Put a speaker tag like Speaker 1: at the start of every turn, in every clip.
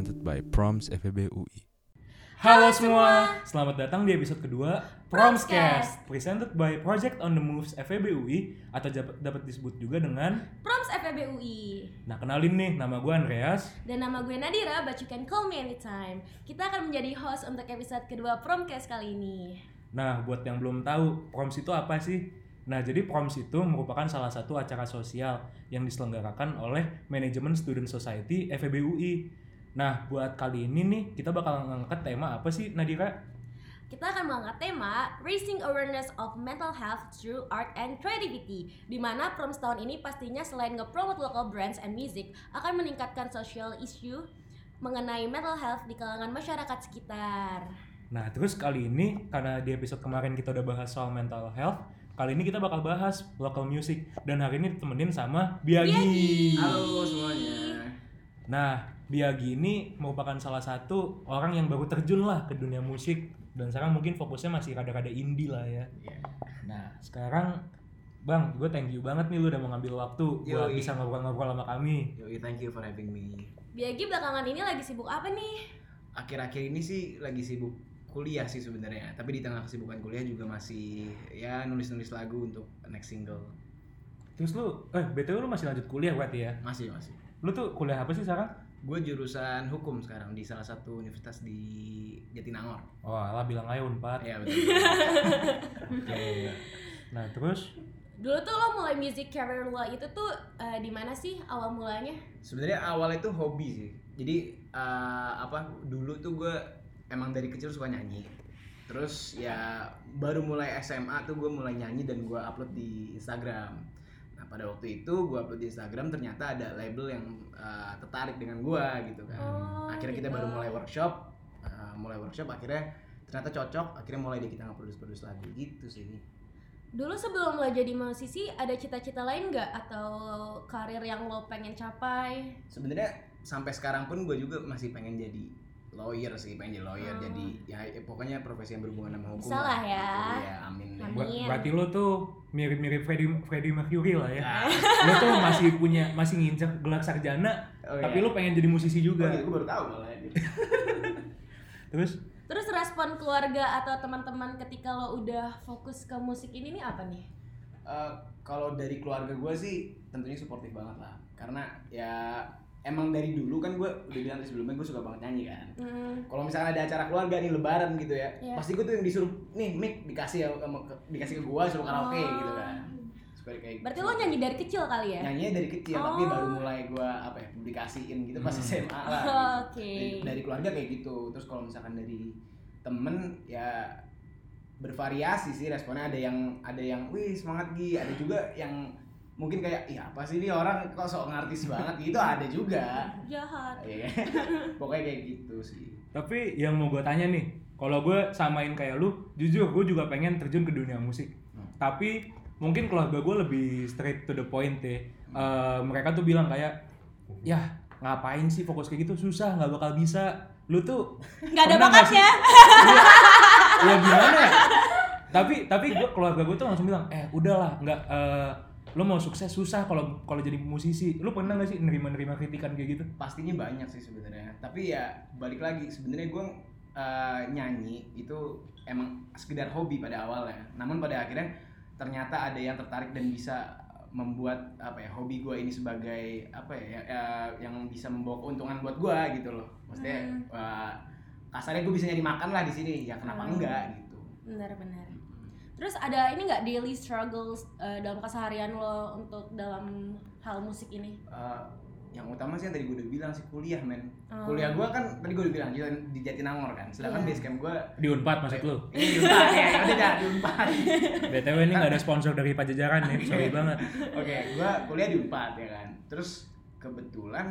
Speaker 1: presented by Proms FEB UI.
Speaker 2: Halo semua, selamat datang di episode kedua
Speaker 3: Promscast.
Speaker 2: Presented by Project on the Moves FEB UI atau dapat disebut juga dengan
Speaker 3: Proms FEB UI
Speaker 2: Nah kenalin nih, nama gue Andreas
Speaker 3: Dan nama gue Nadira, but you can call me anytime Kita akan menjadi host untuk episode kedua Promcast kali ini
Speaker 2: Nah buat yang belum tahu, Proms itu apa sih? Nah jadi Proms itu merupakan salah satu acara sosial yang diselenggarakan oleh Manajemen Student Society FEB UI Nah buat kali ini nih, kita bakal ngangkat tema apa sih Nadira?
Speaker 3: Kita akan mengangkat tema Raising Awareness of Mental Health Through Art and Creativity di mana Proms tahun ini pastinya selain nge-promote local brands and music akan meningkatkan social issue mengenai mental health di kalangan masyarakat sekitar
Speaker 2: Nah, terus kali ini karena di episode kemarin kita udah bahas soal mental health, kali ini kita bakal bahas local music dan hari ini ditemenin sama Biagi.
Speaker 3: Biagi.
Speaker 4: Halo semuanya.
Speaker 2: Nah, Biagi ini merupakan salah satu orang yang baru terjun lah ke dunia musik dan sekarang mungkin fokusnya masih rada-rada indie lah ya.
Speaker 4: Iya.
Speaker 2: Nah, sekarang Bang, gue thank you banget nih lu udah mau ngambil waktu buat bisa ngobrol-ngobrol sama kami.
Speaker 4: Yoi, thank you for having me.
Speaker 3: Biagi belakangan ini lagi sibuk apa nih?
Speaker 4: Akhir-akhir ini sih lagi sibuk kuliah sih sebenarnya, tapi di tengah kesibukan kuliah juga masih ya nulis-nulis lagu untuk next single.
Speaker 2: Terus lu, eh BTW lu masih lanjut kuliah berarti ya?
Speaker 4: Masih masih.
Speaker 2: Lu tuh kuliah apa sih sekarang?
Speaker 4: Gue jurusan hukum sekarang di salah satu universitas di Jatinangor.
Speaker 2: Wah, lah bilang aja Unpad.
Speaker 4: Ya betul.
Speaker 2: Oke. Nah, terus
Speaker 3: Dulu tuh lo mulai music career lo itu tuh eh, di mana sih awal mulanya?
Speaker 4: sebenarnya awalnya itu hobi sih. Jadi eh, apa dulu tuh gue emang dari kecil suka nyanyi. Terus ya baru mulai SMA tuh gue mulai nyanyi dan gue upload di Instagram. Nah pada waktu itu gue upload di Instagram ternyata ada label yang eh, tertarik dengan gue gitu kan.
Speaker 3: Oh,
Speaker 4: akhirnya kita
Speaker 3: gitu.
Speaker 4: baru mulai workshop, eh, mulai workshop akhirnya ternyata cocok. Akhirnya mulai deh kita nge-produce-produce lagu gitu sih.
Speaker 3: Dulu sebelum lo jadi musisi ada cita-cita lain nggak atau karir yang lo pengen capai?
Speaker 4: sebenarnya sampai sekarang pun gue juga masih pengen jadi lawyer sih pengen jadi lawyer
Speaker 3: Oh.
Speaker 4: jadi ya, ya pokoknya profesi yang berhubungan sama hukum
Speaker 3: Bisa lah ya.
Speaker 4: gitu. ya amin.
Speaker 3: Amin.
Speaker 2: Ber-
Speaker 3: Iya.
Speaker 2: berarti lo tuh mirip-mirip Freddie, Freddie Mercury lah ya.
Speaker 4: Ah.
Speaker 2: lo tuh masih punya masih ngincer gelar sarjana,
Speaker 4: Oh,
Speaker 2: tapi
Speaker 4: iya.
Speaker 2: lo pengen jadi musisi
Speaker 4: oh,
Speaker 2: juga.
Speaker 4: gitu, gue baru tahu malah gitu.
Speaker 2: Terus
Speaker 3: Terus respon keluarga atau teman-teman ketika lo udah fokus ke musik ini nih apa nih?
Speaker 4: Eh, kalau dari keluarga gue sih tentunya suportif banget lah karena ya emang dari dulu kan gue udah bilang sebelumnya gue suka banget nyanyi kan
Speaker 3: Hmm,
Speaker 4: kalau misalnya ada acara keluarga nih lebaran gitu ya
Speaker 3: Iya.
Speaker 4: pasti gue tuh yang disuruh nih mic dikasih ya dikasih ke gue suruh karaoke
Speaker 3: Oh.
Speaker 4: gitu kan suka kayak
Speaker 3: Berarti lo nyanyi dari kecil kali ya?
Speaker 4: nyanyinya dari kecil tapi
Speaker 3: Oh.
Speaker 4: baru mulai gua apa ya publikasiin gitu pas
Speaker 2: Hmm.
Speaker 4: SMA lah
Speaker 3: Oh,
Speaker 4: gitu.
Speaker 3: Oke.
Speaker 4: dari, dari keluarga kayak gitu terus kalau misalkan dari temen ya bervariasi sih responnya ada yang ada yang wih semangat Gi ada juga yang mungkin kayak iya apa sih ini orang kok sok ngartis banget gitu ada juga
Speaker 3: Jahat.
Speaker 4: Iya. pokoknya kayak gitu sih
Speaker 2: tapi yang mau gue tanya nih, kalau gue samain kayak lu, jujur gue juga pengen terjun ke dunia musik.
Speaker 4: Hmm.
Speaker 2: Tapi mungkin keluarga gue lebih straight to the point deh. Eh, mereka tuh bilang kayak, ya ngapain sih fokus kayak gitu susah nggak bakal bisa. Lu tuh
Speaker 3: Nggak ada bakatnya.
Speaker 2: sih- ya gimana ya? Tapi tapi gua keluarga gue tuh langsung bilang, eh udahlah nggak eh, lo mau sukses susah kalau kalau jadi musisi. Lu pernah nggak sih nerima-nerima kritikan kayak gitu?
Speaker 4: pastinya banyak sih sebenarnya tapi ya balik lagi sebenarnya gue eh, nyanyi itu emang sekedar hobi pada awalnya namun pada akhirnya ternyata ada yang tertarik dan bisa membuat apa ya hobi gue ini sebagai apa ya eh, yang bisa membawa keuntungan buat gue gitu loh maksudnya
Speaker 3: Hmm.
Speaker 4: eh, kasarnya gue bisa nyari makan lah di sini ya kenapa
Speaker 3: Hmm.
Speaker 4: enggak gitu
Speaker 3: Benar-benar. Terus ada ini nggak daily struggles eh, dalam keseharian lo untuk dalam hal musik ini?
Speaker 4: Eh, yang utama sih yang tadi gue udah bilang sih kuliah men
Speaker 3: Oh.
Speaker 4: kuliah gue kan tadi gue udah bilang di- di Jatinangor kan sedangkan
Speaker 3: Iya.
Speaker 4: base camp gue
Speaker 2: Di Unpad maksud lu?
Speaker 4: Ini di Unpad ya, ya udah dah di Unpad.
Speaker 2: BTW ini nggak ada sponsor dari Pajajaran nih, sorry banget.
Speaker 4: Oke, gua kuliah di Unpad ya kan. Terus kebetulan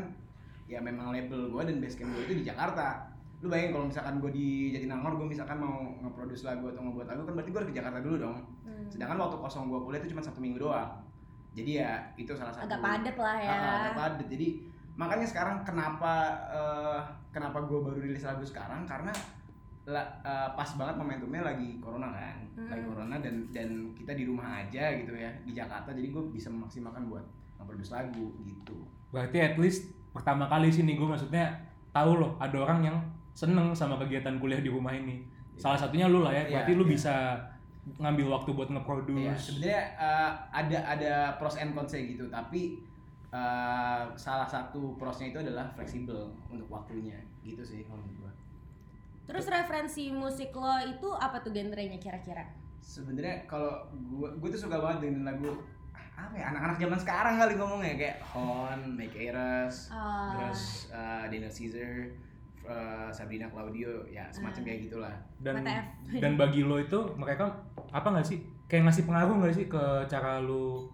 Speaker 4: ya memang label gua dan base camp gua itu di Jakarta. Lu bayangin kalau misalkan gua di Jatinangor, gua misalkan mau nge-produce lagu atau ngebuat lagu kan berarti gua harus ke Jakarta dulu dong.
Speaker 3: Hmm.
Speaker 4: Sedangkan waktu kosong gua kuliah itu cuma satu minggu doang. Jadi ya itu salah satu
Speaker 3: Agak padat lah ya.
Speaker 4: Agak padat. Jadi makanya sekarang kenapa eh, kenapa gua baru rilis lagu sekarang karena la- eh, pas banget momentumnya lagi corona kan
Speaker 3: Hmm.
Speaker 4: lagi corona dan dan kita di rumah aja gitu ya di Jakarta jadi gue bisa memaksimalkan buat nge-produce lagu gitu
Speaker 2: Berarti at least pertama kali sih nih gue maksudnya tahu loh ada orang yang seneng sama kegiatan kuliah di rumah ini salah satunya lu lah ya
Speaker 4: Iya,
Speaker 2: berarti lu
Speaker 4: iya.
Speaker 2: bisa ngambil waktu buat
Speaker 4: Iya,
Speaker 2: nge-produce
Speaker 4: sebenarnya eh, ada ada pros and cons gitu, tapi eh, salah satu prosnya itu adalah fleksibel untuk waktunya, gitu sih kalau menurut gua.
Speaker 3: Terus referensi musik lo itu apa tuh genrenya kira-kira?
Speaker 4: Sebenarnya kalau gua gua tuh suka banget dengan lagu apa ya anak-anak zaman sekarang kali ngomongnya kayak Hon, Mike Ayres,
Speaker 3: Ah.
Speaker 4: terus eh, Daniel Caesar, eh, Sabrina Claudio, ya semacam
Speaker 3: Ah.
Speaker 4: kayak gitulah.
Speaker 2: dan
Speaker 3: WTF.
Speaker 2: dan bagi lo itu mereka apa nggak sih kayak ngasih pengaruh nggak sih ke cara lu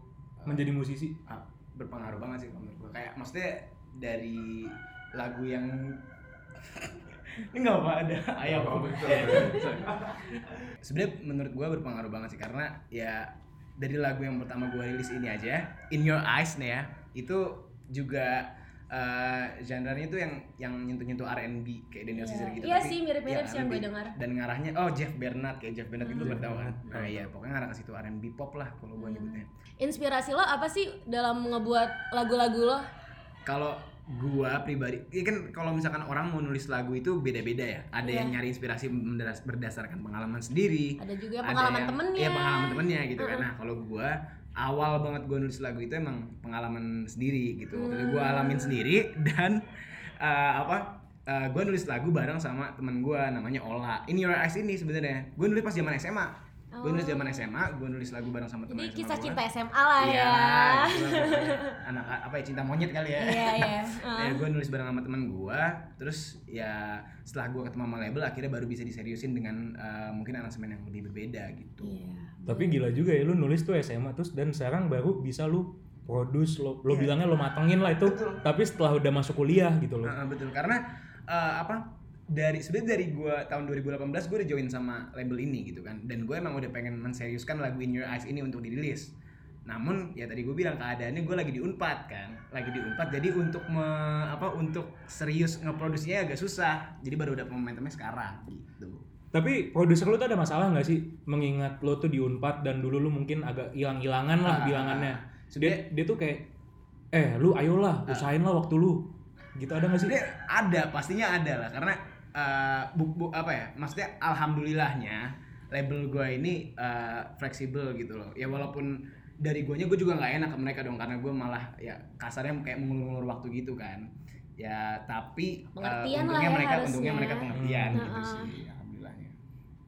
Speaker 2: menjadi musisi
Speaker 4: Ah, berpengaruh banget sih menurut gua. Kayak maksudnya dari lagu yang ini nggak apa ada ayam sebenarnya menurut gua berpengaruh banget sih karena ya dari lagu yang pertama gua rilis ini aja In Your Eyes nih ya itu juga eh genre-nya itu yang yang nyentuh-nyentuh R&B kayak Daniel
Speaker 3: Iya.
Speaker 4: Caesar gitu
Speaker 3: Iya sih, mirip-mirip
Speaker 4: ya
Speaker 3: sih yang gue dengar.
Speaker 4: dan ngarahnya oh Jeff Bernard kayak Jeff Bernard itu
Speaker 3: Hmm.
Speaker 4: baru tahu kan
Speaker 2: Hmm.
Speaker 4: nah iya pokoknya ngarah ke situ R&B pop lah kalau gua
Speaker 3: Hmm.
Speaker 4: nyebutnya
Speaker 3: Inspirasi lo apa sih dalam ngebuat lagu-lagu lo?
Speaker 4: kalau gua pribadi ya kan kalau misalkan orang mau nulis lagu itu beda-beda ya ada
Speaker 3: Iya.
Speaker 4: yang nyari inspirasi berdasarkan pengalaman sendiri
Speaker 3: Ada juga
Speaker 4: ada
Speaker 3: pengalaman
Speaker 4: yang-
Speaker 3: temennya.
Speaker 4: iya pengalaman temennya gitu kan
Speaker 3: Mm-mm.
Speaker 4: nah kalau gua awal banget gua nulis lagu itu emang pengalaman sendiri gitu Waktu itu gua
Speaker 3: Hmm.
Speaker 4: alamin sendiri dan eh, apa eh, gua nulis lagu bareng sama temen gua namanya Ola In Your Eyes ini sebenarnya gua nulis pas zaman SMA gua nulis
Speaker 3: Oh.
Speaker 4: zaman SMA gua nulis lagu bareng sama temen
Speaker 3: Jadi
Speaker 4: SMA
Speaker 3: kisah cinta SMA lah
Speaker 4: Iya,
Speaker 3: ya.
Speaker 4: Anak apa ya cinta monyet kali ya
Speaker 3: Iya iya.
Speaker 4: ya gue nulis bareng sama teman gue terus ya setelah gue ketemu sama label akhirnya baru bisa diseriusin dengan eh, mungkin aransemen yang lebih berbeda gitu
Speaker 3: Iya.
Speaker 2: tapi gila juga ya lu nulis tuh SMA terus dan sekarang baru bisa lu produce lo lo
Speaker 4: Iya.
Speaker 2: bilangnya lo matengin lah itu
Speaker 4: Betul.
Speaker 2: tapi setelah udah masuk kuliah gitu loh
Speaker 4: Nah, betul karena eh, apa dari sebenarnya dari gue tahun 2018 gue udah join sama label ini gitu kan dan gue emang udah pengen menseriuskan lagu In Your Eyes ini untuk dirilis namun ya tadi gue bilang keadaannya gue lagi di Unpad kan? Lagi di Unpad jadi untuk me- apa untuk serius ngeproduksinya agak susah. Jadi baru udah momentumnya sekarang gitu.
Speaker 2: Tapi produser lu tuh ada masalah nggak sih? Mengingat lo tuh di Unpad dan dulu lu mungkin agak hilang-hilangan lah
Speaker 4: Ah,
Speaker 2: bilangannya. Dia
Speaker 4: sebenarnya
Speaker 2: dia tuh kayak eh lu ayolah
Speaker 4: Ah.
Speaker 2: usahain lah waktu lu. Gitu ada nggak sih?
Speaker 4: Sebenarnya ada, pastinya ada lah. Karena eh, bu, bu- apa ya? Maksudnya alhamdulillahnya label gue ini eh, fleksibel gitu loh. Ya walaupun dari guanya gue juga nggak enak ke mereka dong karena gue malah ya kasarnya kayak mengulur-ngulur waktu gitu kan. Ya tapi
Speaker 3: Pengertian lah
Speaker 4: untungnya
Speaker 3: ya
Speaker 4: mereka
Speaker 3: harusnya.
Speaker 4: untungnya mereka pengertian
Speaker 3: Hmm.
Speaker 4: gitu sih alhamdulillahnya.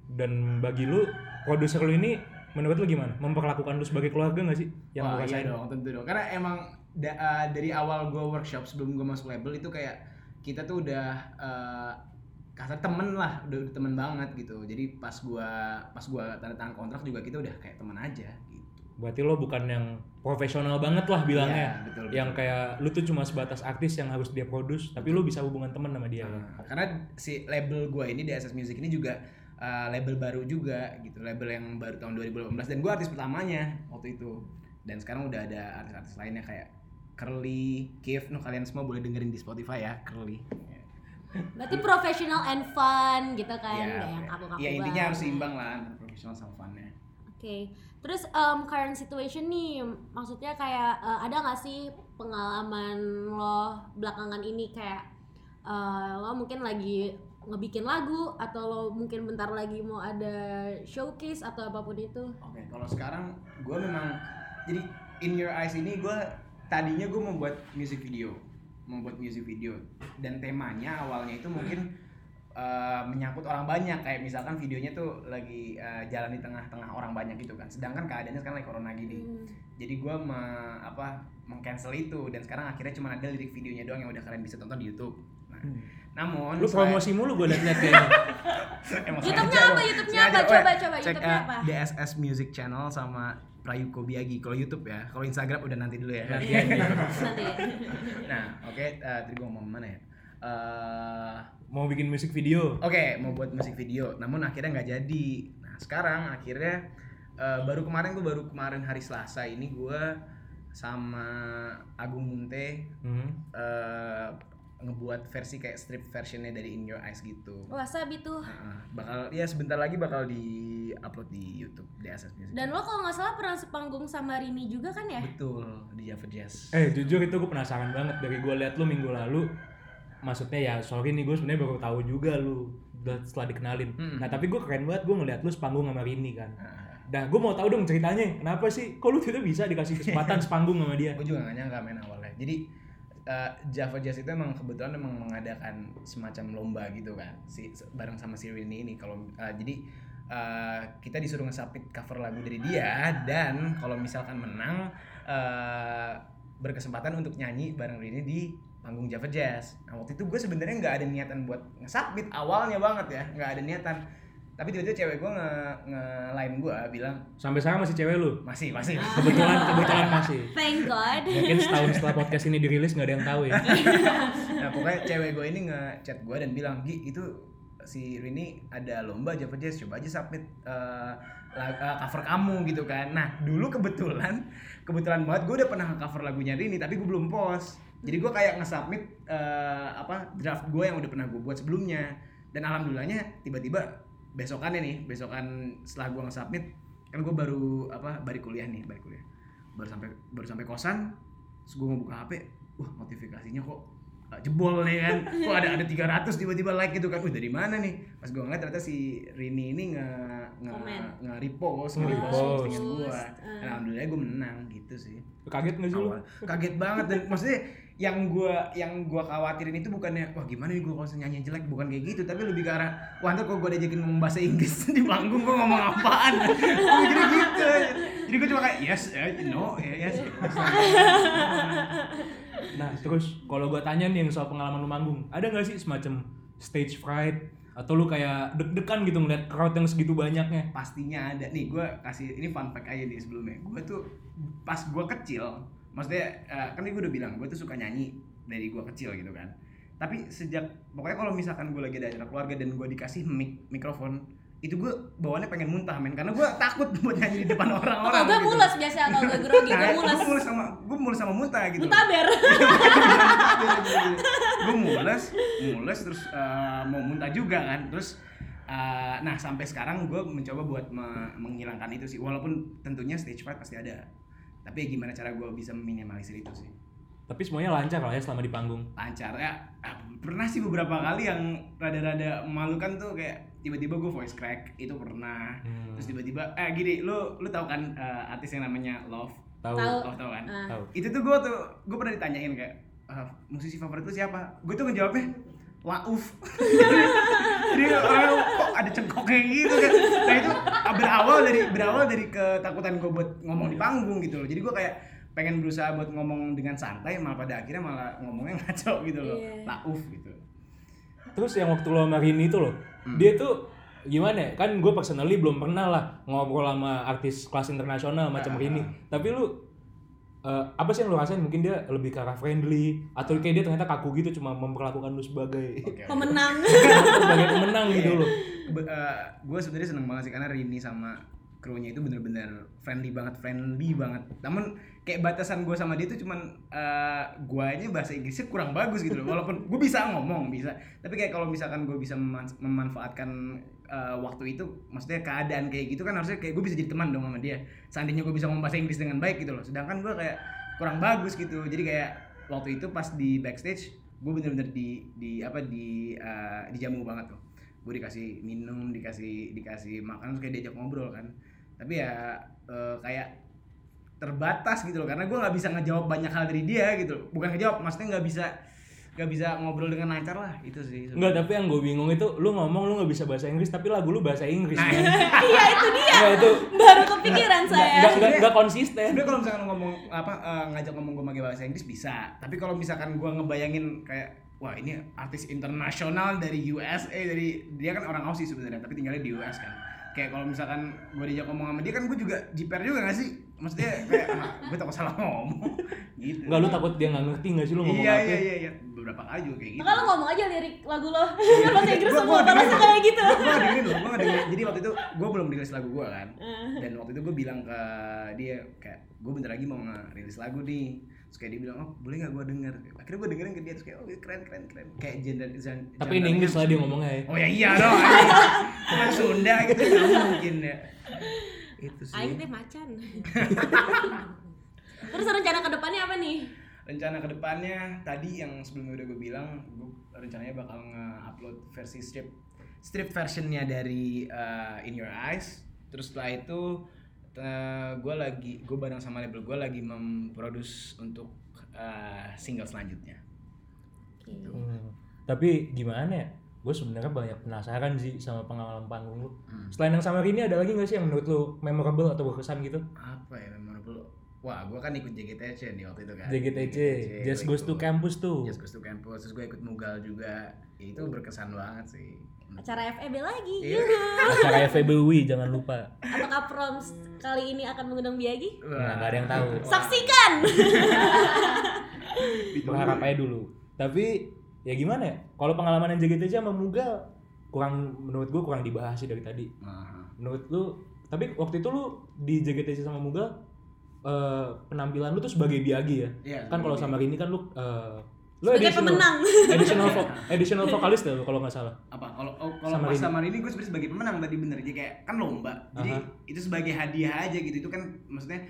Speaker 2: dan bagi lu produser lu ini menurut lu gimana memperlakukan lu sebagai keluarga nggak sih yang
Speaker 4: Wah, iya dong, tentu dong. Karena emang da- eh, dari awal gue workshop sebelum gue masuk label itu kayak kita tuh udah eh, kasar temen lah, udah, udah temen banget gitu. Jadi pas gua pas gua tanda tangan kontrak juga kita udah kayak temen aja gitu.
Speaker 2: Berarti lo bukan yang profesional banget lah bilangnya
Speaker 4: Iya, betul,
Speaker 2: yang
Speaker 4: betul.
Speaker 2: kayak lu tuh cuma sebatas artis yang harus dia produce tapi lu bisa hubungan teman sama dia
Speaker 4: Nah, karena si label gua ini DSS Music ini juga eh, label baru juga gitu, label yang baru tahun 2018 dan gua artis pertamanya waktu itu. Dan sekarang udah ada artis-artis lainnya kayak Curly, Kif, no kalian semua boleh dengerin di Spotify ya, Curly.
Speaker 3: Berarti professional and fun gitu kan,
Speaker 4: Ya,
Speaker 3: nggak yang kaku-kaku
Speaker 4: ya intinya harus seimbang lah antara profesional sama funnya.
Speaker 3: Oke, terus um, current situation nih, maksudnya kayak uh, ada nggak sih pengalaman lo belakangan ini kayak uh, lo mungkin lagi ngebikin lagu atau lo mungkin bentar lagi mau ada showcase atau apa pun itu?
Speaker 4: Oke, kalau sekarang gue memang jadi In Your Eyes ini gue tadinya gue mau buat music video, mau buat music video dan temanya awalnya itu mungkin uh, menyangkut orang banyak kayak misalkan videonya tuh lagi uh, jalan di tengah-tengah orang banyak gitu kan. Sedangkan keadaannya sekarang lagi corona gini.
Speaker 3: Hmm.
Speaker 4: Jadi gue me- apa mengcancel itu dan sekarang akhirnya cuma ada lirik videonya doang yang udah kalian bisa tonton di YouTube. Nah,
Speaker 2: Hmm.
Speaker 4: namun
Speaker 2: lu promosi mulu gue liat-liat kayaknya
Speaker 3: YouTube-nya apa? YouTube-nya apa?
Speaker 4: Oh,
Speaker 3: Coba, coba,
Speaker 4: Cek
Speaker 3: YouTube-nya
Speaker 4: eh,
Speaker 3: apa?
Speaker 4: DSS Music Channel sama Prayuko Biagi. Kalau YouTube ya, kalau Instagram udah nanti dulu ya.
Speaker 2: Nanti
Speaker 4: nah, oke, eh, tadi gua ngomong mana ya? Eh,
Speaker 2: mau bikin musik video
Speaker 4: oke, mau buat musik video, namun akhirnya nggak jadi. Nah, sekarang akhirnya eh, baru kemarin tuh baru kemarin hari Selasa ini gua sama Agung Munte
Speaker 2: Hmm.
Speaker 4: eh, ngebuat versi kayak strip versionnya dari In Your Eyes gitu.
Speaker 3: Wah, sabi tuh.
Speaker 4: Nah, bakal ya sebentar lagi bakal di upload di YouTube DSS Music.
Speaker 3: Dan lo kalau nggak salah pernah sepanggung sama Rini juga kan ya?
Speaker 4: betul di Java Jazz.
Speaker 2: eh jujur itu gue penasaran banget dari gue liat lu minggu lalu maksudnya ya sorry nih gue sebenarnya baru tahu juga lu udah setelah dikenalin.
Speaker 4: Mm.
Speaker 2: Nah tapi gue keren banget gue ngeliat lu sepanggung sama Rini kan.
Speaker 4: Nah,
Speaker 2: Nah gue mau tahu dong ceritanya kenapa sih kok lu tidak bisa dikasih kesempatan sepanggung sama dia?
Speaker 4: gue juga gak nyangka main awalnya jadi eh, Java Jazz itu emang kebetulan emang mengadakan semacam lomba gitu kan si bareng sama si Rini ini kalau eh, jadi eh, kita disuruh nge-submit cover lagu dari dia dan kalau misalkan menang eh, berkesempatan untuk nyanyi bareng Rini di panggung Java Jazz. Nah waktu itu gue sebenarnya nggak ada niatan buat nge-submit awalnya banget ya nggak ada niatan. Tapi tiba-tiba cewek gue nge, nge line gue bilang
Speaker 2: Sampai sekarang masih cewek lu?
Speaker 4: masih masih
Speaker 2: Kebetulan kebetulan masih.
Speaker 3: Thank God.
Speaker 2: Mungkin setahun setelah podcast ini dirilis nggak ada yang tahu ya.
Speaker 4: nah pokoknya cewek gue ini ngechat gue dan bilang Gi itu si Rini ada lomba Java Jazz coba aja submit eh, cover kamu gitu kan nah dulu kebetulan kebetulan banget gue udah pernah cover lagunya Rini tapi gue belum post jadi gue kayak nge-submit eh, apa draft gue yang udah pernah gue buat sebelumnya. Dan alhamdulillahnya tiba-tiba besokannya nih besokan setelah gue nge-submit kan gue baru apa balik kuliah nih balik kuliah. Baru sampai baru sampai kosan terus gue mau buka HP wah notifikasinya kok uh, jebol nih kan. Kok ada ada 300 tiba-tiba like gitu kan. Wih dari mana nih? Pas gue ngeliat ternyata si Rini ini nge nge nge repost nge repost postingan gue. Dan alhamdulillah gue menang gitu sih.
Speaker 2: Kaget nggak sih
Speaker 4: kaget banget dan maksudnya yang gue yang gua khawatirin itu bukannya wah gimana nih gue kalau nyanyi jelek? Bukan kayak gitu tapi lebih ke arah wah ntar kalau gue diajakin ngomong bahasa Inggris di panggung gue ngomong apaan? Gue jadi gitu. Jadi gue cuma kayak yes eh, no eh, yes.
Speaker 2: Nah terus kalau gue tanya nih yang soal pengalaman lu manggung, ada nggak sih semacam stage fright? Atau lu kayak deg-degan gitu ngeliat crowd yang segitu banyaknya?
Speaker 4: pastinya ada. Nih gue kasih ini fun fact aja nih sebelumnya. Gue tuh pas gue kecil maksudnya eh, kan gue udah bilang gue tuh suka nyanyi dari gue kecil gitu kan. Tapi sejak pokoknya kalau misalkan gue lagi ada acara keluarga dan gue dikasih mic mikrofon itu gue bawaannya pengen muntah men. Karena gue takut buat nyanyi di depan orang-orang
Speaker 3: gue mules biasa kalau gue grogi gue
Speaker 4: Nah,
Speaker 3: mules.
Speaker 4: gue mules sama gue mules sama muntah gitu.
Speaker 3: Mutaber.
Speaker 4: gue mules mules terus eh, mau muntah juga kan. Terus eh, nah sampai sekarang gue mencoba buat me- menghilangkan itu sih. Walaupun tentunya stage fright pasti ada tapi ya gimana cara gue bisa meminimalisir itu sih
Speaker 2: Tapi semuanya lancar lah ya selama di panggung.
Speaker 4: lancar ya ah, pernah sih beberapa kali yang rada-rada memalukan tuh kayak tiba-tiba gue voice crack itu pernah
Speaker 2: Hmm.
Speaker 4: terus tiba-tiba eh gini lu lu tahu kan eh, artis yang namanya Love
Speaker 2: Tahu.
Speaker 3: Tahu.
Speaker 4: Love tahu kan
Speaker 3: Ah.
Speaker 2: Tahu.
Speaker 4: itu tuh gue tuh gue pernah ditanyain kayak "Ah, musisi favorit lu siapa gue tuh ngejawabnya Lauf jadi orang kok ada cengkoknya gitu kan nah itu berawal dari berawal dari ketakutan gue buat ngomong di panggung gitu loh jadi gue kayak pengen berusaha buat ngomong dengan santai malah pada akhirnya malah ngomongnya ngaco gitu loh. Lauf gitu
Speaker 2: Terus yang waktu lo sama Rini itu loh,
Speaker 4: Hmm.
Speaker 2: dia tuh gimana ya? Kan gue personally belum pernah lah ngobrol sama artis kelas internasional macam
Speaker 4: Ah.
Speaker 2: Rini. Tapi lu eh, apa sih yang lu rasain? Mungkin dia lebih ke arah friendly atau kayak dia ternyata kaku gitu cuma memperlakukan lu sebagai
Speaker 4: Oke.
Speaker 3: Pemenang.
Speaker 2: sebagai pemenang gitu loh.
Speaker 4: gue sebenarnya seneng banget sih karena Rini sama krunya itu bener-bener friendly banget friendly banget. Namun kayak batasan gue sama dia tuh cuman uh, guanya bahasa Inggrisnya kurang bagus gitu loh. Walaupun gue bisa ngomong bisa. Tapi kayak kalau misalkan gue bisa meman- memanfaatkan uh, waktu itu maksudnya keadaan kayak gitu kan harusnya kayak gue bisa jadi teman dong sama dia. Seandainya gue bisa ngomong bahasa Inggris dengan baik gitu loh. Sedangkan gue kayak kurang bagus gitu. Jadi kayak waktu itu pas di backstage gue bener-bener di di apa di uh, dijamu banget tuh. Gue dikasih minum dikasih dikasih makan terus kayak diajak ngobrol kan tapi ya eh, kayak terbatas gitu loh karena gue nggak bisa ngejawab banyak hal dari dia gitu loh. bukan ngejawab maksudnya nggak bisa nggak bisa ngobrol dengan lancar lah itu sih
Speaker 2: Enggak, tapi yang gue bingung itu lu ngomong lu nggak bisa bahasa Inggris tapi lagu lu bahasa Inggris.
Speaker 4: Nah,
Speaker 2: kan?
Speaker 3: Iya itu dia.
Speaker 2: Enggak itu
Speaker 3: Baru kepikiran
Speaker 2: nggak
Speaker 3: saya.
Speaker 2: nggak- nggak nggak konsisten.
Speaker 4: sebenarnya kalau misalkan ngomong apa eh, ngajak ngomong gue pakai bahasa Inggris bisa tapi kalau misalkan gue ngebayangin kayak wah ini artis internasional dari USA dari dia kan orang Aussie sebenarnya tapi tinggalnya di US kan kayak kalau misalkan gue diajak ngomong sama dia kan gue juga jiper juga gak sih maksudnya kayak ah, gue takut salah ngomong gitu
Speaker 2: Enggak lu takut dia nggak ngerti nggak sih lu ngomong
Speaker 4: iya
Speaker 2: apa?
Speaker 4: iya iya iya beberapa kali juga kayak gitu
Speaker 3: lo ngomong aja lirik lagu lo.
Speaker 4: Iya.
Speaker 3: Bahasa Inggris
Speaker 4: Gua-
Speaker 3: semua
Speaker 4: gua
Speaker 3: kalau
Speaker 4: dengerin.
Speaker 3: kayak gitu.
Speaker 4: Nggak dengerin loh, gua nggak dengerin. Jadi waktu itu gue belum rilis lagu gue kan.
Speaker 3: Eh.
Speaker 4: Dan waktu itu gue bilang ke dia kayak gue bentar lagi mau ngerilis lagu nih. Terus kayak dia bilang, oh boleh nggak gue denger? Akhirnya gue dengerin ke dia terus kayak, oh keren keren keren. Kayak genre-
Speaker 2: Tapi in
Speaker 4: genre-
Speaker 2: English lah dia ngomongnya ya.
Speaker 4: Oh ya iya dong. Cuma Sunda gitu nggak mungkin ya. Itu sih.
Speaker 3: Aing teh macan. Terus rencana ke depannya apa nih?
Speaker 4: rencana ke depannya tadi yang sebelumnya udah gue bilang gue rencananya bakal nge-upload versi strip strip versionnya dari uh, In Your Eyes terus setelah itu gue lagi gue bareng sama label gue lagi memproduce untuk uh, single selanjutnya
Speaker 3: Oke.
Speaker 2: Hmm. Tapi gimana ya? Gue sebenarnya banyak penasaran sih sama pengalaman panggung lu.
Speaker 4: Hmm.
Speaker 2: Selain yang sama ini ada lagi nggak sih yang menurut lu memorable atau berkesan gitu?
Speaker 4: apa ya memorable wah gue kan ikut JGTC nih waktu itu kan
Speaker 2: JGTC, Just
Speaker 4: gua
Speaker 2: Goes to. Campus tuh.
Speaker 4: Just Goes to Campus terus gue ikut Mugal juga Ya, itu berkesan banget sih
Speaker 3: Acara FEB lagi.
Speaker 4: Iya.
Speaker 2: Acara FEBUI jangan lupa.
Speaker 3: Apakah proms kali ini akan mengundang Biagi?
Speaker 2: Nah, nggak ada yang tahu.
Speaker 3: Saksikan.
Speaker 2: Berharap aja dulu. Tapi ya gimana ya? Kalau pengalaman yang JGTC sama Mugal kurang menurut gue kurang dibahas sih dari tadi. Menurut lu tapi waktu itu lu di JGTC sama Mugal eh, penampilan lu tuh sebagai biagi ya?
Speaker 4: Iya,
Speaker 2: kan kalau sama Rini kan lu eh, lu
Speaker 3: Sebagai
Speaker 2: additional-
Speaker 3: pemenang.
Speaker 2: additional vo- additional vokalis tuh kalau nggak salah.
Speaker 4: apa kalau oh, kalau
Speaker 2: Sama
Speaker 4: pas sama ini gue sebenarnya sebagai pemenang tadi bener jadi kayak kan lomba jadi
Speaker 2: Aha.
Speaker 4: itu sebagai hadiah aja gitu itu kan maksudnya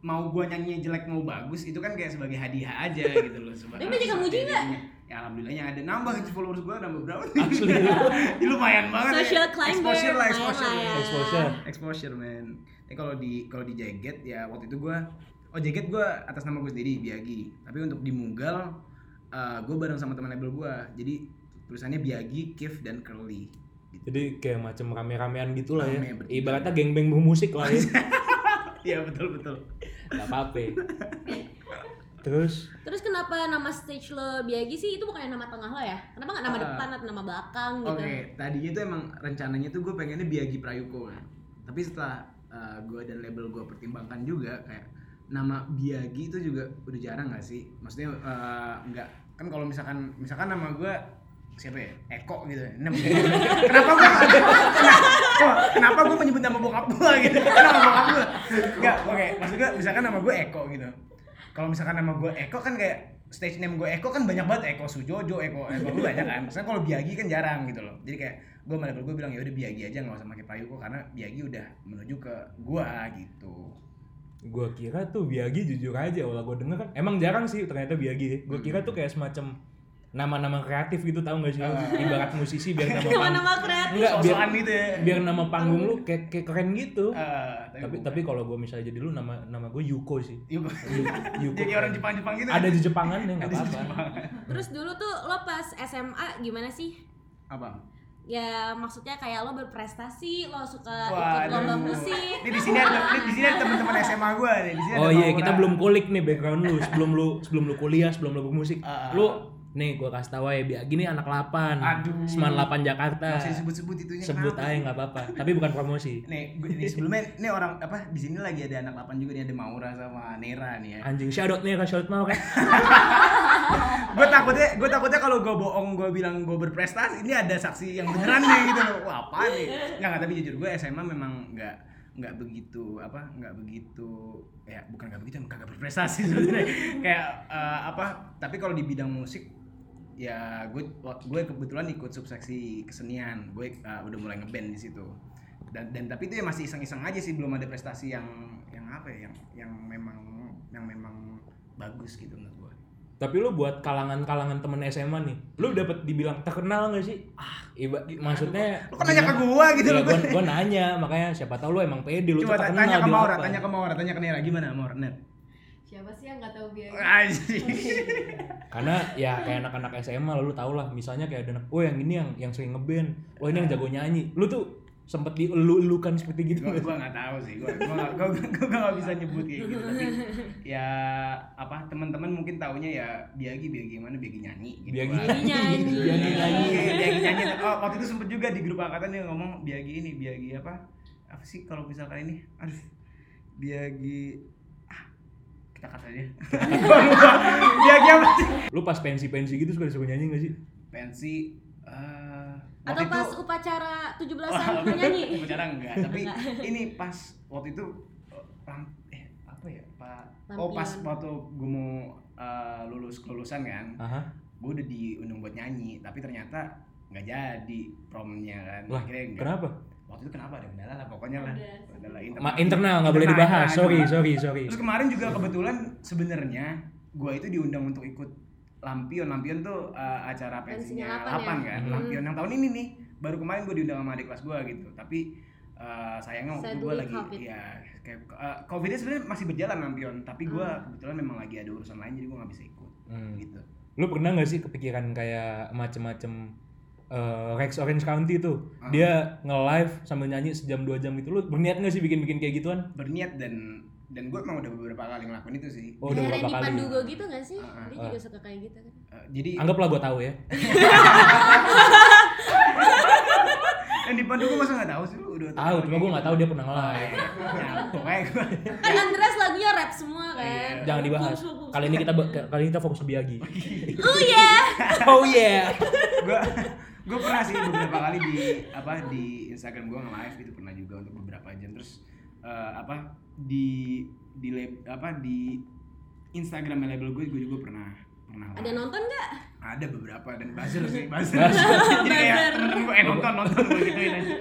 Speaker 4: mau gue nyanyi jelek mau bagus itu kan kayak sebagai hadiah aja gitu loh Seba-
Speaker 3: Tapi nggak?
Speaker 4: jadinya. ya alhamdulillahnya ada nambah followers gue nambah berapa
Speaker 2: Asli.
Speaker 4: Ya, lumayan banget
Speaker 3: Social
Speaker 4: ya.
Speaker 3: climber,
Speaker 4: exposure lah exposure
Speaker 3: lah ya.
Speaker 2: Exposure.
Speaker 4: exposure man tapi kalau di kalau di jaget ya waktu itu gue oh jaget gue atas nama gue sendiri Biagi tapi untuk di Mugal gue bareng sama teman label gue jadi tulisannya Biagi Kif dan Curly gitu.
Speaker 2: Jadi kayak macam rame-ramean gitu lah ya.
Speaker 4: Bertiga.
Speaker 2: Ibaratnya geng-geng bermusik lah ya.
Speaker 4: Iya betul betul.
Speaker 2: Gak apa-apa. Terus
Speaker 3: Terus kenapa nama stage lo Biagi sih? Itu bukan nama tengah lo ya? Kenapa nggak nama
Speaker 4: Ah.
Speaker 3: depan atau nama belakang
Speaker 4: Oke,
Speaker 3: gitu?
Speaker 4: tadinya tuh emang rencananya tuh gue pengennya Biagi Prayuko kan. Tapi setelah gue dan label gue pertimbangkan juga kayak nama Biagi itu juga udah jarang gak sih? Maksudnya eh, nggak. Kan kalau misalkan misalkan nama gue siapa ya? Eko gitu. Kenapa gue kenapa gue menyebut nama bokap gue gitu? Nama bokap gue nggak oke. Maksud gue misalkan nama gue Eko gitu. Kalau misalkan nama gue Eko kan kayak stage name gue Eko kan banyak banget. Eko Sujojo Eko Eko gue banyak kan. Misalnya kalau Biagi kan jarang gitu loh. Jadi kayak gue sama gue bilang ya udah Biagi aja nggak usah pakai Prayuko karena Biagi udah menuju ke gue gitu
Speaker 2: gue kira tuh Biagi jujur aja Walau gue denger kan Emang jarang sih ternyata Biagi Gue kira tuh kayak semacam Nama-nama kreatif gitu tahu gak sih lu?
Speaker 4: Ah.
Speaker 2: Ibarat musisi biar nama panggung
Speaker 3: Nama-nama kreatif.
Speaker 2: Enggak biar,
Speaker 4: gitu ya
Speaker 2: biar nama panggung lu kayak, kayak keren gitu
Speaker 4: Eh,
Speaker 2: Tapi
Speaker 4: bukan.
Speaker 2: tapi kalau gue misalnya jadi lu nama nama gue Yuko sih
Speaker 4: Yuko.
Speaker 2: Yu- Yuko
Speaker 4: jadi orang Jepang-Jepang gitu
Speaker 2: Ada di Jepangan ya nggak apa-apa
Speaker 4: Jepang.
Speaker 3: Terus dulu tuh lo pas SMA gimana sih?
Speaker 4: apa
Speaker 3: Ya maksudnya kayak lo berprestasi, lo suka
Speaker 4: Waduh.
Speaker 3: ikut lomba musik.
Speaker 4: Ini di sini ada ini di sini ada teman-teman SMA gue nih. Di sini ada
Speaker 2: Oh iya, kita belum kulik nih background lu sebelum lu sebelum lu kuliah, sebelum lu bermusik.
Speaker 4: Ah,
Speaker 2: Lu
Speaker 4: ah.
Speaker 2: Nih gua kasih tahu ya, Biagi nih anak 8.
Speaker 4: Aduh.
Speaker 2: Seman 8 Jakarta.
Speaker 4: Masih sebut-sebut itunya.
Speaker 2: Sebut aja nggak apa-apa, tapi bukan promosi.
Speaker 4: Nih, gue ini sebelumnya ini orang apa di sini lagi ada anak 8 juga nih ada Maura sama Nera nih ya.
Speaker 2: Anjing shout out nih ke shout mau kan.
Speaker 4: gue takutnya gue takutnya kalau gue bohong gue bilang gue berprestasi ini ada saksi yang beneran nih gitu loh wah apa nih nggak tapi jujur gue SMA memang nggak nggak begitu apa nggak begitu ya bukan nggak begitu emang kagak berprestasi sebenarnya kayak eh, apa tapi kalau di bidang musik ya gue gue kebetulan ikut subseksi kesenian gue eh, udah mulai ngeband di situ dan dan tapi itu ya masih iseng-iseng aja sih belum ada prestasi yang yang apa ya yang yang memang yang memang bagus gitu menurut gue
Speaker 2: Tapi lu buat kalangan-kalangan temen SMA nih, lu dapet dibilang terkenal gak sih? Ah, iba, maksudnya
Speaker 4: Lu kan nanya ke gua gitu
Speaker 2: Iya,
Speaker 4: loh,
Speaker 2: gua,
Speaker 4: gua.
Speaker 2: nanya, makanya siapa tahu lu emang pede, lu
Speaker 4: Coba
Speaker 2: terkenal
Speaker 4: tanya ke Maura, tanya ke Maura, tanya ke Nera gimana Maura net.
Speaker 5: Siapa sih yang nggak tahu biaya?
Speaker 4: Anjing.
Speaker 2: Karena ya kayak anak-anak SMA lu tau lah, misalnya kayak ada anak, oh yang ini yang yang sering ngeband, oh ini yang jago nyanyi. Lu tuh sempet dielu-elukan seperti gitu
Speaker 4: gua gua nggak tahu sih, gua gua nggak gua, gua, gua nggak bisa nyebut kayak gitu. Tapi ya apa teman-teman mungkin taunya ya Biagi Biagi mana Biagi nyanyi. Gitu
Speaker 2: Biagi
Speaker 3: nyanyi.
Speaker 2: Biagi nyanyi.
Speaker 4: Biagi nyanyi. Oh, waktu itu sempet juga di grup angkatan dia ngomong Biagi ini Biagi apa? Apa sih kalau misalkan ini? Aduh. Biagi kita kata aja. Biagi apa sih?
Speaker 2: Lu pas pensi-pensi gitu suka disuruh nyanyi gak sih?
Speaker 4: Pensi eh
Speaker 3: Atau pas
Speaker 4: itu-
Speaker 3: upacara 17-an
Speaker 4: Wah,
Speaker 3: lo nyanyi?
Speaker 4: Upacara enggak, tapi ini pas waktu itu eh, eh apa ya pak? Oh pas waktu gue mau eh, lulus kelulusan kan,
Speaker 2: Aha.
Speaker 4: gue udah diundang buat nyanyi, tapi ternyata nggak jadi promnya kan.
Speaker 2: Lah,
Speaker 4: Akhirnya enggak.
Speaker 2: kenapa?
Speaker 4: Waktu itu kenapa ada kendala lah pokoknya lah. Kendala internal.
Speaker 2: Ma internal nggak boleh dibahas. Sorry, sorry, sorry.
Speaker 4: Terus kemarin juga kebetulan sebenarnya gue itu diundang untuk ikut Lampion Lampion tuh uh, acara
Speaker 3: Pensinya
Speaker 4: pensinya
Speaker 3: Lapan
Speaker 4: Lapan
Speaker 3: ya?
Speaker 4: kan
Speaker 3: Hmm.
Speaker 4: Lampion yang tahun ini nih baru kemarin gue diundang sama adik kelas gue gitu tapi uh, sayangnya waktu gue lagi
Speaker 3: COVID.
Speaker 4: ya kayak uh, covidnya sebenarnya masih berjalan Lampion tapi gue
Speaker 3: Hmm.
Speaker 4: kebetulan memang lagi ada urusan lain jadi gue nggak bisa ikut
Speaker 2: Hmm.
Speaker 4: gitu
Speaker 2: Lu pernah gak sih kepikiran kayak macem-macem eh, Rex Orange County tuh
Speaker 4: Ah.
Speaker 2: dia nge-live sambil nyanyi sejam dua jam gitu lu berniat gak sih bikin-bikin kayak gituan?
Speaker 4: berniat dan dan gue emang udah beberapa kali ngelakuin itu sih
Speaker 2: Oh, udah
Speaker 3: Kayak
Speaker 2: berapa
Speaker 3: Randy
Speaker 2: kali?
Speaker 3: Pandugo gitu gak sih?
Speaker 4: Ah,
Speaker 3: Dia
Speaker 2: ah.
Speaker 3: juga suka kayak gitu kan.
Speaker 4: Uh, jadi
Speaker 2: Anggaplah gua tahu ya.
Speaker 4: yang di Pandu gue masa nggak tahu sih lu udah
Speaker 2: Tahu, cuma gua nggak tahu dia pernah nge-live.
Speaker 4: ya, pokoknya gue
Speaker 3: Kan Andres lagunya rap semua kan.
Speaker 4: Iya.
Speaker 2: Jangan dibahas. Kali ini kita kali ini kita fokus ke Biagi.
Speaker 3: Oh ya.
Speaker 2: Oh yeah.
Speaker 4: gue gue pernah sih beberapa kali di apa di Instagram gue nge-live itu pernah juga untuk beberapa jam. Terus eh, apa di di lab, apa di Instagram label gue gue juga pernah pernah
Speaker 3: Ada nonton nggak?
Speaker 4: ada beberapa dan buzzer sih buzzer. Jadi kayak temen-temen gue eh nonton nonton gue gituin aja.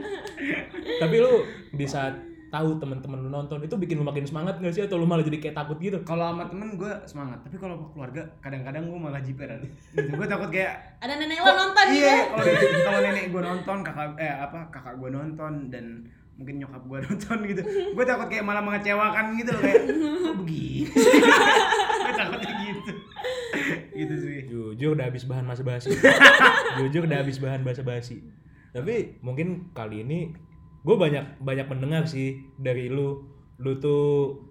Speaker 2: Tapi lu di saat tahu teman-teman lu nonton itu bikin lu makin semangat gak sih atau lu malah jadi kayak takut gitu?
Speaker 4: kalau sama temen gue semangat tapi kalau keluarga kadang-kadang gue malah jiper gitu gue takut kayak
Speaker 3: Ada nenek lo nonton gitu.
Speaker 4: iya kalau nenek, kalau nenek gue nonton kakak eh apa kakak gue nonton dan mungkin nyokap gue nonton gitu gue takut kayak malah mengecewakan gitu loh kayak kok begini gue takutnya gitu gitu sih
Speaker 2: Jujur udah habis bahan masa basi. Jujur udah habis bahan basa basi. Tapi mungkin kali ini gue banyak banyak mendengar sih dari lu. Lu tuh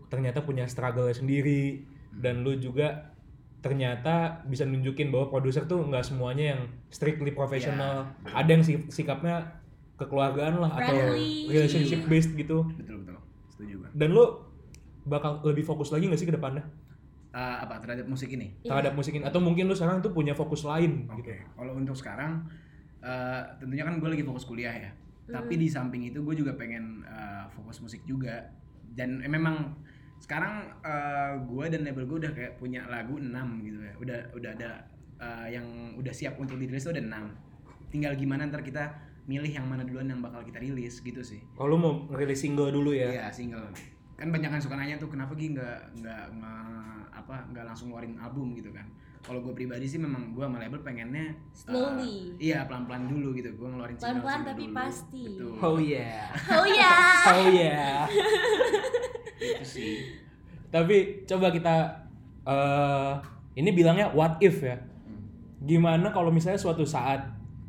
Speaker 2: ternyata punya struggle sendiri dan lu juga ternyata bisa nunjukin bahwa produser tuh nggak semuanya yang strictly profesional. Ada yang si- sikapnya kekeluargaan lah atau
Speaker 3: Friendly.
Speaker 2: relationship based gitu.
Speaker 4: betul betul setuju gue
Speaker 2: Dan lu bakal lebih fokus lagi gak sih ke depannya
Speaker 4: Eh, apa terhadap musik ini
Speaker 3: Iya.
Speaker 2: terhadap musik ini atau mungkin lu sekarang tuh punya fokus lain
Speaker 4: Oke,
Speaker 2: gitu.
Speaker 4: kalau untuk sekarang eh, tentunya kan gue lagi fokus kuliah ya. Tapi di samping itu gue juga pengen eh, fokus musik juga. Dan eh, memang sekarang gue dan label gue udah kayak punya lagu 6 gitu ya. Udah udah ada eh, yang udah siap untuk dirilis tuh ada 6. Tinggal gimana ntar kita milih yang mana duluan yang bakal kita rilis gitu sih.
Speaker 2: Kalau lu mau ngerilis single dulu ya.
Speaker 4: Iya, single. Kan banyak kan suka nanya tuh kenapa Gi nggak nggak nggak apa nggak langsung ngeluarin album gitu kan. Kalau gue pribadi sih memang gue sama label pengennya uh,
Speaker 3: Slowly.
Speaker 4: iya pelan-pelan dulu gitu. Gue ngeluarin
Speaker 3: Pelan-pelan
Speaker 4: single
Speaker 3: tapi
Speaker 4: dulu.
Speaker 3: pasti.
Speaker 4: Betul.
Speaker 2: Oh yeah.
Speaker 3: Oh ya.
Speaker 2: Oh yeah.
Speaker 4: Itu sih.
Speaker 2: Tapi coba kita eh ini bilangnya what if ya. Gimana kalau misalnya suatu saat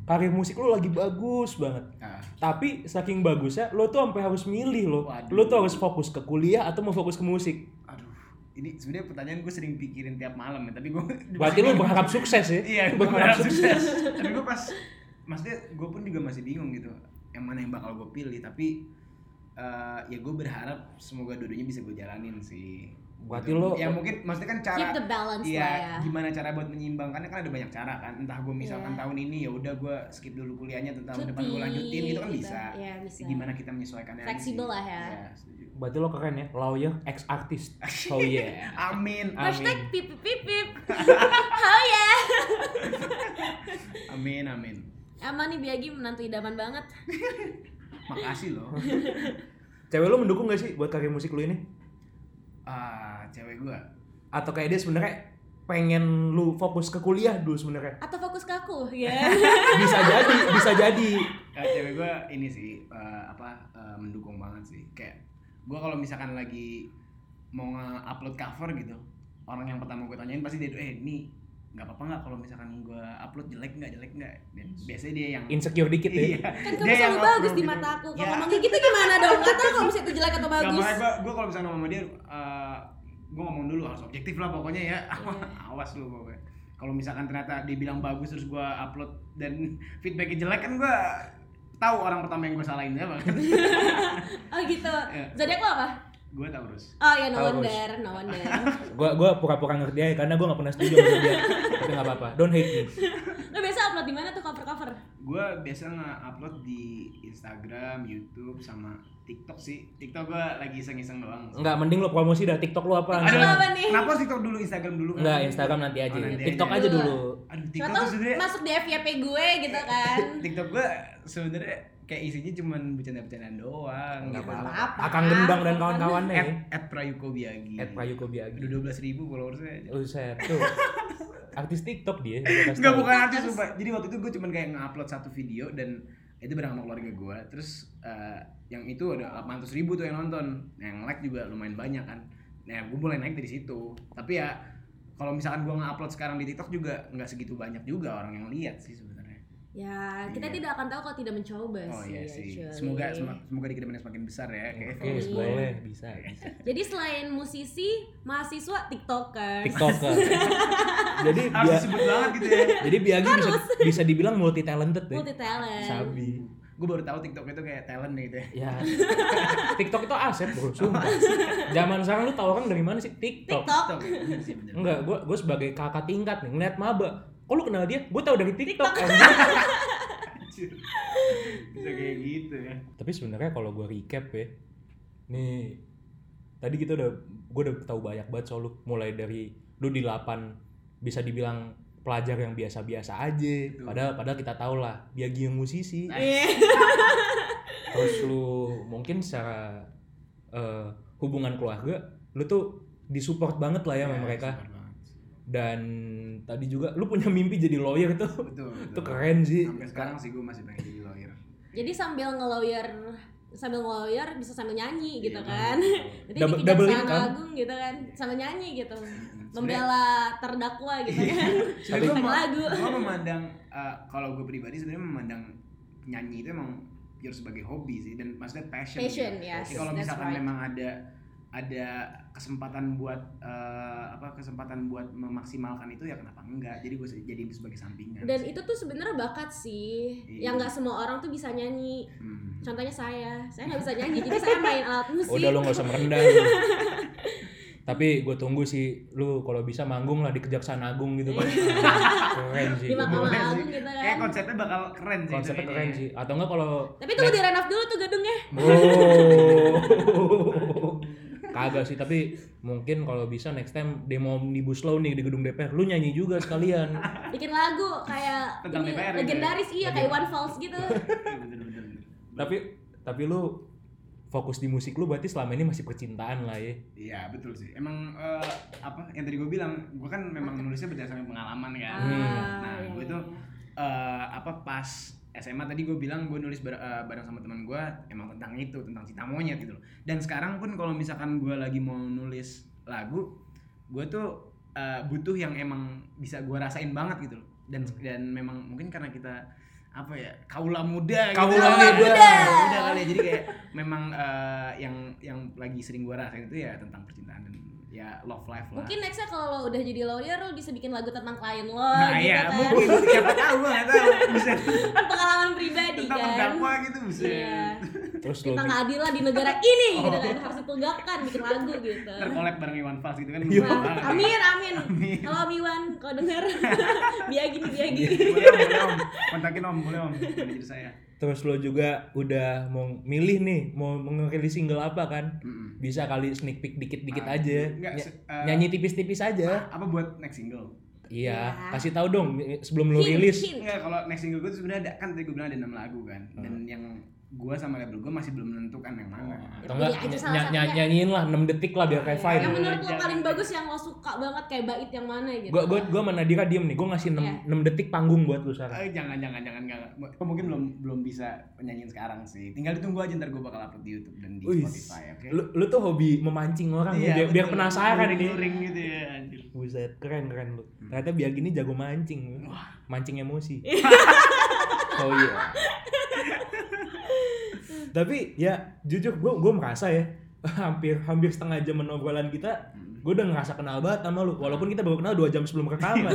Speaker 2: karir musik lu lagi bagus banget.
Speaker 4: Ah,
Speaker 2: Tapi saking bagusnya lo tuh sampai harus milih lo.
Speaker 4: Waduh.
Speaker 2: Lo tuh harus fokus ke kuliah atau mau fokus ke musik.
Speaker 4: Ini sebenarnya pertanyaan gue sering pikirin tiap malam ya, tapi gue
Speaker 2: Berarti lo berharap sukses ya?
Speaker 4: Iya, gue berharap sukses. tapi gue pas maksudnya gue pun juga masih bingung gitu. Yang mana yang bakal gue pilih, tapi eh, ya gue berharap semoga dua-duanya bisa gue jalanin sih.
Speaker 2: Berarti
Speaker 4: Gitu.
Speaker 2: lo-
Speaker 4: ya mungkin maksudnya kan cara
Speaker 3: Keep the balance
Speaker 4: Iya,
Speaker 3: lah ya.
Speaker 4: gimana cara buat menyeimbangkannya kan ada banyak cara kan. Entah gue misalkan
Speaker 3: Iya.
Speaker 4: tahun ini ya udah gue skip dulu kuliahnya,
Speaker 3: Cuti,
Speaker 4: depan gue lanjutin gitu kan
Speaker 3: gitu.
Speaker 4: bisa.
Speaker 3: Iya, bisa.
Speaker 4: Gimana kita menyesuaikannya?
Speaker 3: Fleksibel lah ya.
Speaker 4: Iya, setuju.
Speaker 2: Berarti lo keren ya, lawyer ex artist. Oh yeah.
Speaker 4: Amin.
Speaker 3: Hashtag
Speaker 2: Amin.
Speaker 3: pip pip pip pip. oh ya.
Speaker 4: Amin, amin.
Speaker 3: Emang nih Biagi menantu idaman banget.
Speaker 4: Makasih loh.
Speaker 2: Cewek lo mendukung gak sih buat karir musik lo ini?
Speaker 4: Ah, cewek gue.
Speaker 2: Atau kayak dia sebenarnya pengen lu fokus ke kuliah dulu sebenarnya?
Speaker 3: Atau fokus ke aku ya.
Speaker 2: Bisa jadi, bisa jadi.
Speaker 4: Eh, cewek gue ini sih eh, apa eh, mendukung banget sih. Kayak gue kalau misalkan lagi mau nge-upload cover gitu, orang yang pertama gue tanyain pasti dia eh ini nggak apa-apa nggak kalau misalkan gue upload jelek nggak jelek nggak Dan biasanya dia yang
Speaker 2: Insecure dikit ya.
Speaker 4: iya
Speaker 3: kan kamu
Speaker 4: dia yang
Speaker 3: selalu bagus
Speaker 4: upload
Speaker 3: di
Speaker 4: gitu.
Speaker 3: mata aku. Kalau
Speaker 4: Ya.
Speaker 3: ngomong kayak gitu gimana dong? Gak tau kalau misalnya itu jelek atau bagus.
Speaker 4: gue, gue kalau misalnya ngomong sama dia, uh, gue ngomong dulu harus objektif lah pokoknya ya. Awas lu pokoknya. Kalau misalkan ternyata dibilang bagus terus gue upload dan feedbacknya jelek kan gue tahu orang pertama yang gue salahin siapa kan.
Speaker 3: Oh gitu.
Speaker 4: Iya.
Speaker 3: Zodiak lo apa?
Speaker 4: Gue Taurus.
Speaker 3: Oh ya no
Speaker 2: Taurus.
Speaker 3: wonder, no wonder.
Speaker 2: Gua gua pura-pura ngerti aja karena gua gak pernah setuju sama dia. Tapi gak apa-apa. Don't hate me.
Speaker 3: Lo biasa upload di mana tuh cover-cover?
Speaker 4: Gue biasa nge-upload di Instagram, YouTube, sama TikTok sih. TikTok gue lagi iseng-iseng doang.
Speaker 2: Enggak, mending lo promosi dah TikTok lo apa? Instagram.
Speaker 3: apa nih?
Speaker 4: Kenapa TikTok dulu, Instagram dulu?
Speaker 2: Enggak, Instagram nanti aja.
Speaker 4: Oh, nanti
Speaker 2: TikTok
Speaker 4: aja.
Speaker 2: aja dulu.
Speaker 4: Aduh, TikTok tuh sebenernya
Speaker 3: masuk di FYP gue gitu kan.
Speaker 4: TikTok gue sebenarnya kayak isinya cuman bercanda-bercandaan doang.
Speaker 2: Nggak
Speaker 4: gitu.
Speaker 2: apa-apa. Akang Gendang dan kawan-kawannya
Speaker 4: At,
Speaker 2: ya.
Speaker 4: at Prayuko Biagi.
Speaker 2: At Prayuko Biagi.
Speaker 4: Udah 12 ribu followersnya aja.
Speaker 2: Buset tuh. Artis TikTok dia.
Speaker 4: Enggak bukan artis sumpah. Jadi waktu itu gue cuman kayak nge-upload satu video dan itu bareng sama keluarga gue. Terus eh, yang itu ada 800 ribu tuh yang nonton. Yang like juga lumayan banyak kan. Nah gue mulai naik dari situ. Tapi ya kalau misalkan gue nge-upload sekarang di TikTok juga nggak segitu banyak juga orang yang lihat sih.
Speaker 3: Ya, kita
Speaker 4: Iya.
Speaker 3: tidak akan tahu kalau tidak mencoba
Speaker 4: Oh
Speaker 3: sih.
Speaker 4: iya sih.
Speaker 3: actually.
Speaker 4: Semoga sem- semoga di ke depannya semakin besar ya.
Speaker 2: Oke,
Speaker 3: Iya.
Speaker 2: boleh bisa bisa.
Speaker 3: Jadi selain musisi, mahasiswa TikTokers.
Speaker 2: TikToker. jadi
Speaker 4: harus disebut banget gitu ya.
Speaker 2: jadi Biagi bisa bisa dibilang multi talented deh.
Speaker 3: Multi talent.
Speaker 2: Sabi.
Speaker 4: gue baru tahu TikTok itu kayak talent gitu ya.
Speaker 2: Ya. TikTok itu aset, Bro. Sumpah. Zaman sekarang lu tahu orang dari mana sih? TikTok.
Speaker 3: TikTok.
Speaker 4: Ya. Bener.
Speaker 2: Enggak, gua gua sebagai kakak tingkat nih ngeliat maba. Kok lu kenal dia? Gua tahu dari TikTok.
Speaker 4: Anjir. Bisa kayak gitu ya.
Speaker 2: Tapi sebenarnya kalau gua recap ya, nih tadi kita udah gua udah tahu banyak banget soal lu mulai dari lu di 8 bisa dibilang pelajar yang biasa-biasa aja.
Speaker 4: Betul.
Speaker 2: Padahal padahal kita tahu lah dia yang musisi.
Speaker 3: Iya.
Speaker 2: Terus lu mungkin secara eh, hubungan keluarga lu tuh disupport banget lah ya sama
Speaker 4: Iya,
Speaker 2: mereka. Dan tadi juga lu punya mimpi jadi lawyer tuh.
Speaker 4: Betul, betul.
Speaker 2: Itu keren sih.
Speaker 4: Sampai sekarang sih gue masih pengen jadi lawyer.
Speaker 3: Jadi sambil ngelawyer sambil ngelawyer bisa sambil nyanyi gitu
Speaker 4: Iya,
Speaker 3: kan. Jadi
Speaker 2: Double-
Speaker 3: di
Speaker 2: double income.
Speaker 3: Agung gitu kan sambil nyanyi gitu. Membela terdakwa gitu kan.
Speaker 4: Sebenarnya gue
Speaker 3: lagu.
Speaker 4: gue memandang eh, kalau gue pribadi sebenarnya memandang nyanyi itu emang pure sebagai hobi sih dan maksudnya passion.
Speaker 3: Passion,
Speaker 4: gitu.
Speaker 3: yes,
Speaker 4: Jadi kalau misalkan
Speaker 3: right.
Speaker 4: memang ada ada kesempatan buat eh, apa kesempatan buat memaksimalkan itu ya kenapa enggak? Jadi gue jadiin itu sebagai sampingan.
Speaker 3: Dan
Speaker 4: sih.
Speaker 3: itu tuh sebenarnya bakat sih.
Speaker 4: Iya.
Speaker 3: Yang nggak semua orang tuh bisa nyanyi.
Speaker 4: Hmm.
Speaker 3: Contohnya saya, saya nggak bisa nyanyi, jadi saya main alat musik.
Speaker 2: Udah lu gak usah merendah. Tapi gue tunggu sih lu kalau bisa manggung lah di Kejaksaan Agung gitu kan. keren sih.
Speaker 3: Di Mahkamah. Agung gitu kan.
Speaker 4: Kayak konsepnya bakal keren sih.
Speaker 2: Konsepnya keren sih. Atau enggak kalau
Speaker 3: Tapi tunggu di renov dulu tuh gedungnya.
Speaker 2: Oh. Kagak sih, tapi mungkin kalau bisa next time demo omnibus law nih di gedung DPR, lu nyanyi juga sekalian.
Speaker 3: Bikin lagu kayak
Speaker 4: Tentang
Speaker 3: ini
Speaker 4: DPR ya?
Speaker 3: legendaris iya kayak One Falls gitu.
Speaker 4: Bener-bener.
Speaker 2: tapi tapi lu fokus di musik lu berarti selama ini masih percintaan lah ya.
Speaker 4: Iya betul sih. Emang eh, apa yang tadi gue bilang, gue kan memang nulisnya berdasarkan pengalaman kan.
Speaker 3: Ah,
Speaker 4: nah,
Speaker 3: iya,
Speaker 4: gue
Speaker 3: iya,
Speaker 4: tuh
Speaker 3: iya.
Speaker 4: eh, apa pas SMA tadi gue bilang gue nulis bar- eh, bareng sama teman gue emang tentang itu tentang cinta monyet gitu loh. Dan sekarang pun kalau misalkan gue lagi mau nulis lagu, gue tuh eh, butuh yang emang bisa gue rasain banget gitu loh. Dan dan memang mungkin karena kita apa ya kaula muda
Speaker 2: Kaula
Speaker 4: gitu.
Speaker 2: muda.
Speaker 4: Kaula muda kali ya. jadi kayak memang eh, yang yang lagi sering gue rasain itu ya tentang percintaan dan ya love life lah
Speaker 3: Mungkin nextnya kalau lo udah jadi lawyer lo bisa bikin lagu tentang klien lo
Speaker 4: nah
Speaker 3: gitu
Speaker 4: iya
Speaker 3: kan.
Speaker 4: mungkin siapa tahu nggak tahu bisa
Speaker 3: Kan pengalaman pribadi
Speaker 4: tentang
Speaker 3: kan.
Speaker 4: terdakwa gitu bisa
Speaker 3: Iya.
Speaker 2: Terus lu
Speaker 3: Tentang keadilan di negara ini gitu
Speaker 4: Oh.
Speaker 3: kan harus ditegakkan bikin lagu gitu.
Speaker 4: collab bareng Iwan Fals gitu kan banget.
Speaker 3: amin amin.
Speaker 4: Amin.
Speaker 3: Kalau Om Iwan kalau denger biagi nih biagi.
Speaker 4: boleh om boleh om kontakin om boleh om manajer saya
Speaker 2: terus lu juga udah mau milih nih mau mengerilis single apa kan?
Speaker 4: Mm-mm.
Speaker 2: Bisa kali sneak peek dikit-dikit
Speaker 4: Ah,
Speaker 2: aja.
Speaker 4: enggak,
Speaker 2: Ny-
Speaker 4: eh,
Speaker 2: nyanyi tipis-tipis aja.
Speaker 4: apa buat next single
Speaker 2: Iya,
Speaker 3: Iya.
Speaker 2: kasih tahu dong sebelum lu
Speaker 3: Hint,
Speaker 2: rilis.
Speaker 4: Enggak, kalau next single gue sebenarnya ada kan tadi gue bilang ada 6 lagu kan dan
Speaker 2: Hmm.
Speaker 4: yang gue sama label gue masih belum menentukan yang mana
Speaker 2: Atau enggak
Speaker 3: aja
Speaker 2: ny-
Speaker 3: salah
Speaker 2: ny-
Speaker 3: satunya.
Speaker 2: nyanyiin lah 6 detik lah biar kayak
Speaker 4: Iya.
Speaker 2: vibe.
Speaker 3: Yang menurut lo
Speaker 4: Jangan.
Speaker 3: paling bagus yang lo suka banget kayak bait yang mana gitu.
Speaker 2: Gua gua gua sama Nadira diem nih. Gua ngasih 6,
Speaker 3: Iya.
Speaker 2: 6 detik panggung buat lu sekarang.
Speaker 4: Eh, jangan jangan jangan enggak mungkin belum belum bisa nyanyiin sekarang sih tinggal ditunggu aja ntar gue bakal upload di YouTube dan di Spotify oke
Speaker 2: Lu, lu tuh hobi memancing orang
Speaker 4: Iya,
Speaker 2: biar, biar
Speaker 4: betul.
Speaker 2: penasaran ini.
Speaker 4: Luring gitu ya anjir
Speaker 2: Buset, keren keren lu. Ternyata biar gini jago mancing. Mancing emosi. oh iya. Tapi ya jujur gua gua merasa ya hampir hampir setengah jam menobrolan kita gue udah ngerasa kenal banget sama lu. Walaupun kita baru kenal dua jam sebelum rekaman.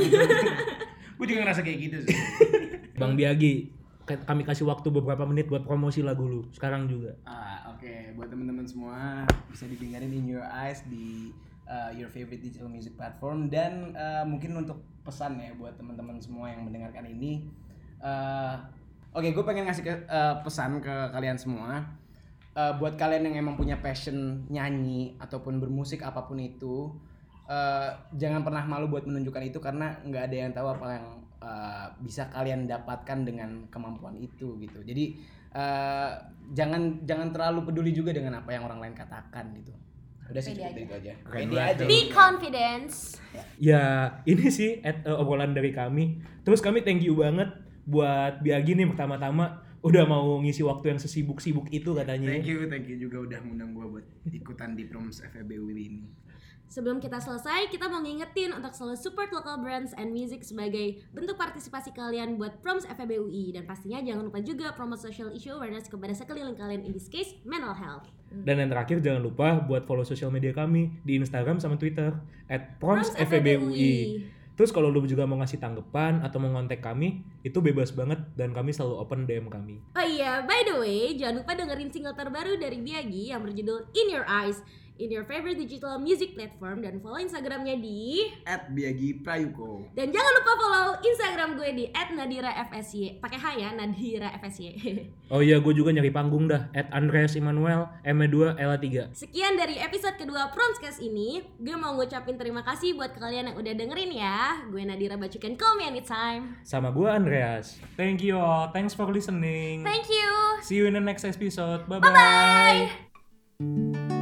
Speaker 4: Gue juga ngerasa kayak gitu sih.
Speaker 2: Bang Biagi kami kasih waktu beberapa menit buat promosi lagu lu sekarang juga.
Speaker 4: Ah, oke. Buat teman-teman semua bisa didengarin in your eyes di uh, your favorite digital music platform. Dan uh, mungkin untuk pesan ya buat teman-teman semua yang mendengarkan ini. uh, oke, gue pengen ngasih ke, uh, pesan ke kalian semua. Uh, buat kalian yang emang punya passion nyanyi ataupun bermusik apa pun itu, uh, jangan pernah malu buat menunjukkan itu karena nggak ada yang tahu apa yang uh, bisa kalian dapatkan dengan kemampuan itu gitu. Jadi eh, jangan jangan terlalu peduli juga dengan apa yang orang lain katakan gitu udah sih cukup
Speaker 3: aja.
Speaker 4: itu aja
Speaker 2: Keren
Speaker 4: aja.
Speaker 3: Be confidence.
Speaker 2: Ya ini sih at, uh, obrolan dari kami. Terus kami thank you banget buat Biagi nih pertama-tama udah mau ngisi waktu yang sesibuk-sibuk itu katanya.
Speaker 4: thank you thank you juga udah ngundang gua buat ikutan di proms FEB UI ini
Speaker 3: Sebelum kita selesai, kita mau ngingetin untuk selalu support local brands and music sebagai bentuk partisipasi kalian buat Proms FEB UI dan pastinya jangan lupa juga promote social issue awareness kepada sekeliling kalian in this case mental health.
Speaker 2: Dan yang terakhir jangan lupa buat follow sosial media kami di Instagram sama Twitter at
Speaker 3: Proms
Speaker 2: promsfebui. Terus kalau lu juga mau ngasih tanggapan atau mau ngontek kami, itu bebas banget dan kami selalu open DM kami.
Speaker 3: Oh iya, by the way, jangan lupa dengerin single terbaru dari Biagi yang berjudul In Your Eyes in your favorite digital music platform dan follow Instagramnya di
Speaker 4: at Biagi Prayuko
Speaker 3: dan jangan lupa follow Instagram gue di @nadirafsy pakai H ya Nadira FSY.
Speaker 2: Oh iya, gue juga nyari panggung dah at Andreas Immanuel M2 L3.
Speaker 3: Sekian dari episode kedua Promscast ini. Gue mau ngucapin terima kasih buat kalian yang udah dengerin ya. Gue Nadira Bacuken, call me anytime.
Speaker 2: Sama gue Andreas. Thank you all. Thanks for listening.
Speaker 3: Thank you.
Speaker 2: See you in the next episode. Bye
Speaker 3: Bye.
Speaker 2: bye.